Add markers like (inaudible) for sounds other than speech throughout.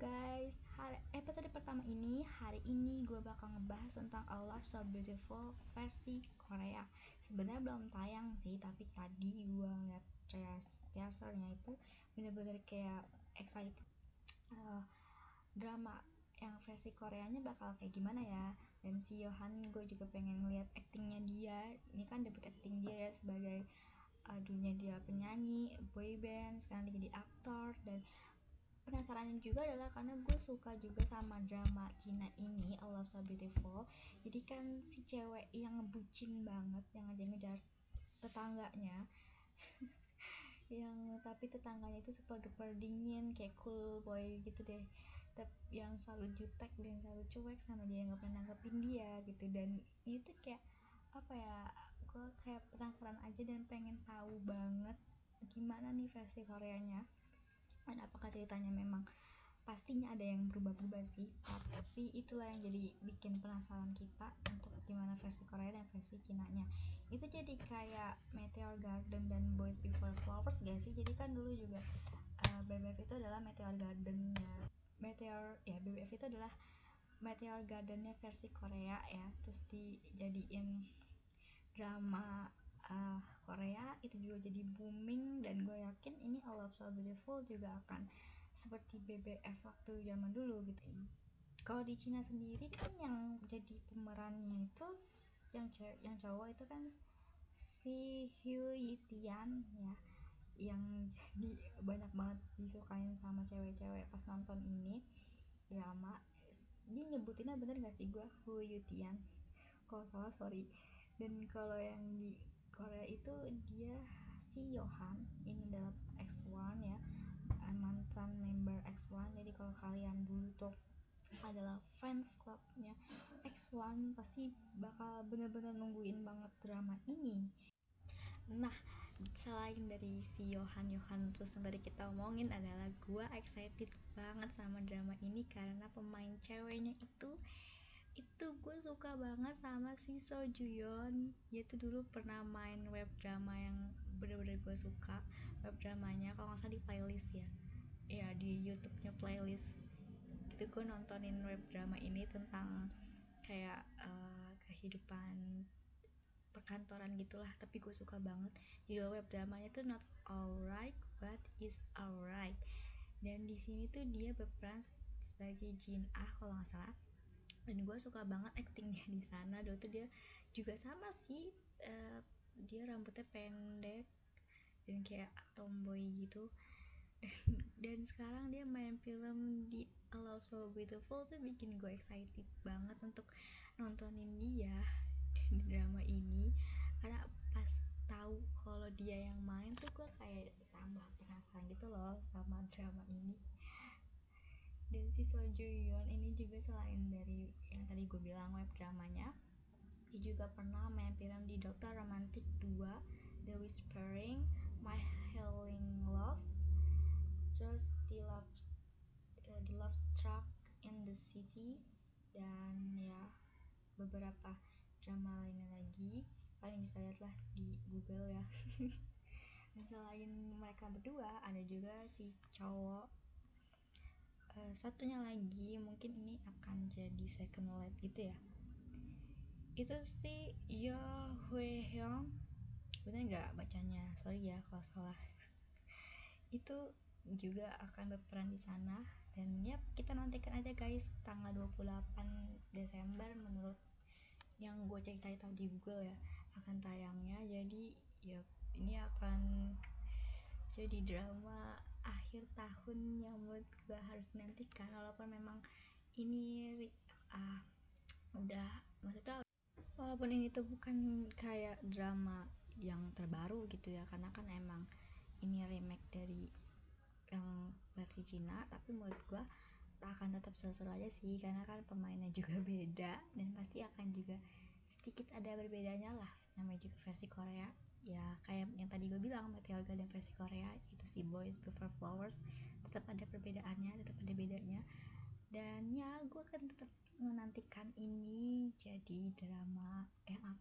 Guys, hari, episode pertama ini hari ini gue bakal ngebahas tentang A Love So Beautiful versi Korea. Sebenarnya belum tayang sih, tapi tadi gue ngeliat teasernya itu bener-bener kayak excited. Uh, drama yang versi Koreanya bakal kayak gimana ya? Dan si Yohan gue juga pengen ngeliat actingnya dia. Ini kan debut acting dia ya sebagai adunya dia penyanyi boyband sekarang dia jadi aktor dan penasaran juga adalah karena gue suka juga sama drama Cina ini I Love So Beautiful. Jadi kan si cewek yang ngebucin banget yang ngejar-ngejar tetangganya (laughs) yang tapi tetangganya itu super duper dingin kayak cool boy gitu deh. Tapi yang selalu jutek dan selalu cuek sama dia nggak pernah nanggepin dia gitu. Dan itu kayak apa ya gue kayak penasaran aja dan pengen tahu banget gimana nih versi Koreanya dan apakah ceritanya memang pastinya ada yang berubah-ubah sih? Tapi itulah yang jadi bikin penasaran kita untuk gimana versi Korea dan versi Cina nya itu jadi kayak Meteor Garden dan Boys Before Flowers gak sih? Jadi kan dulu juga uh, eh, BBF itu adalah Meteor Garden nya Meteor ya BBF itu adalah Meteor Gardennya versi Korea ya. Terus dijadiin drama uh, Korea itu juga jadi booming dan gue yakin ini I Love So Beautiful juga akan seperti BBF waktu zaman dulu gitu. Kalau di Cina sendiri kan yang jadi pemerannya itu yang cewek yang cowok itu kan si Hugh Yitian ya yang jadi banyak banget disukain sama cewek-cewek pas nonton ini. Drama dia nyebutinnya bener gak sih gue Hu Yutian kalau salah sorry. Dan kalau yang di Korea itu dia si Yohan ini adalah X1 ya. Eh, mantan member X1 jadi kalau kalian dulu tuh adalah fans clubnya X1 pasti bakal bener-bener nungguin banget drama ini. Nah selain dari si Yohan Yohan terus yang tadi kita omongin adalah gua excited banget sama drama ini karena pemain ceweknya itu itu gue suka banget sama si So Juyon dia tuh dulu pernah main web drama yang bener-bener gue suka web dramanya kalau nggak salah di playlist ya. Ya di YouTube-nya playlist. Itu gue nontonin web drama ini tentang kayak uh, kehidupan perkantoran gitulah tapi gue suka banget. Juga web dramanya tuh not alright but is alright. Dan di sini tuh dia berperan sebagai Jin Ah kalau nggak salah dan gue suka banget actingnya di sana. Dulu tuh dia juga sama sih uh, dia rambutnya pendek dan kayak tomboy gitu. Dan, sekarang dia main film di Allow So Beautiful tuh bikin gue excited banget untuk nontonin dia di drama ini. Karena pas tahu kalau dia yang main tuh gue kayak tambah penasaran gitu loh sama drama ini dan si Soju Yeon ini juga selain dari yang tadi gue bilang web dramanya dia juga pernah main film di Dokter Romantic 2 The Whispering My Healing Love terus The Love uh, The Love Truck in the City dan ya beberapa drama lainnya lagi. Kalian bisa lihat lah di Google ya. Dan (laughs) selain mereka berdua ada juga si cowok uh, satunya lagi mungkin ini akan jadi second lead gitu ya. Itu sih Yo Hwe Hyung bener nggak bacanya sorry ya kalau salah. Itu juga akan berperan di sana. Dan ya kita nantikan aja guys tanggal 28 Desember menurut yang gue cari-cari tahu di Google ya akan tayangnya. Jadi ya ini akan jadi drama akhir tahun yang menurut gue harus nantikan walaupun memang ini uh, udah maksudnya walaupun ini tuh bukan kayak drama yang terbaru gitu ya karena kan emang ini remake dari yang versi Cina tapi menurut gue akan tetap seru-seru aja sih karena kan pemainnya juga (laughs) beda dan pasti akan juga sedikit ada berbedanya lah namanya juga versi Korea ya kayak yang tadi gue bilang Meteor Garden versi Korea itu si Boys Before Flowers. Tetap ada perbedaannya tetap ada bedanya. Dan ya gue akan tetap menantikan ini jadi drama yang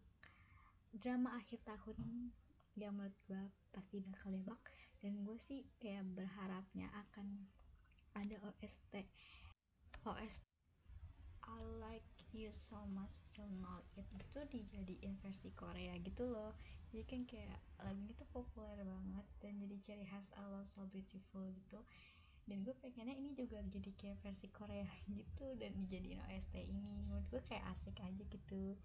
drama akhir tahun yang menurut gue pasti bakal lebak. Dan gue sih kayak berharapnya akan ada OST OST I like you so much know it itu dijadiin versi Korea gitu loh jadi kan kayak lagu ini tuh populer banget dan jadi ciri khas I love so beautiful gitu. Dan gue pengennya ini juga jadi kayak versi Korea (laughs) gitu dan dijadiin OST ini. Menurut gue kayak asik aja gitu.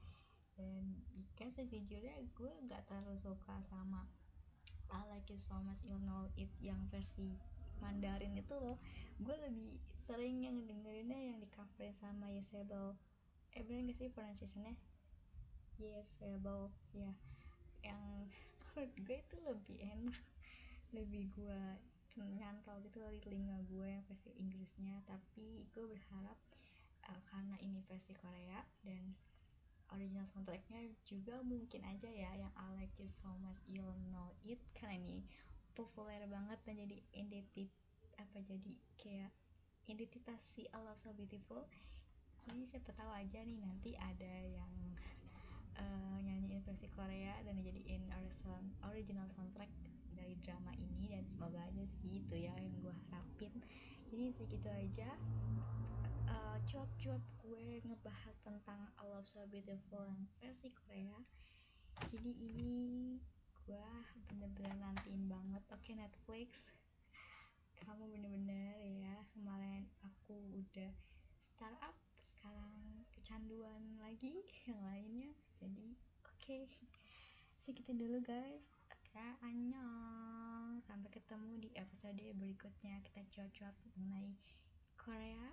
Dan kan sejujurnya gue nggak terlalu suka sama I like you so much you know it yang versi Mandarin itu loh. Gue lebih sering yang dengerinnya yang di cover sama Yesebel eh bener gak sih pronunciationnya? Yesebel ya yang menurut gue itu lebih enak. Lebih gue nyantol gitu di telinga gue versi Inggrisnya. Tapi gue berharap uh, karena ini versi Korea dan original soundtracknya juga mungkin aja ya yang I like you so much you'll know it karena ini populer banget dan jadi identit apa jadi kayak identitas si I love so beautiful. Jadi siapa tahu aja nih nanti ada yang uh, nyanyiin versi Korea dan dijadiin original soundtrack dari drama ini dan semoga aja sih itu ya yang gue harapin. Jadi segitu aja. Uh, cuap-cuap gue ngebahas tentang I Love So Beautiful yang versi Korea. Jadi ini gue bener-bener nantiin banget. Oke okay, Netflix. Kamu bener-bener ya kemarin aku udah startup sekarang kecanduan lagi yang lainnya jadi oke. Okay. segitu dulu guys. Oke okay, annyeong. Sampai ketemu di episode berikutnya. Kita cuap-cuap mengenai Korea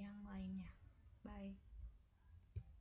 yang lainnya. Bye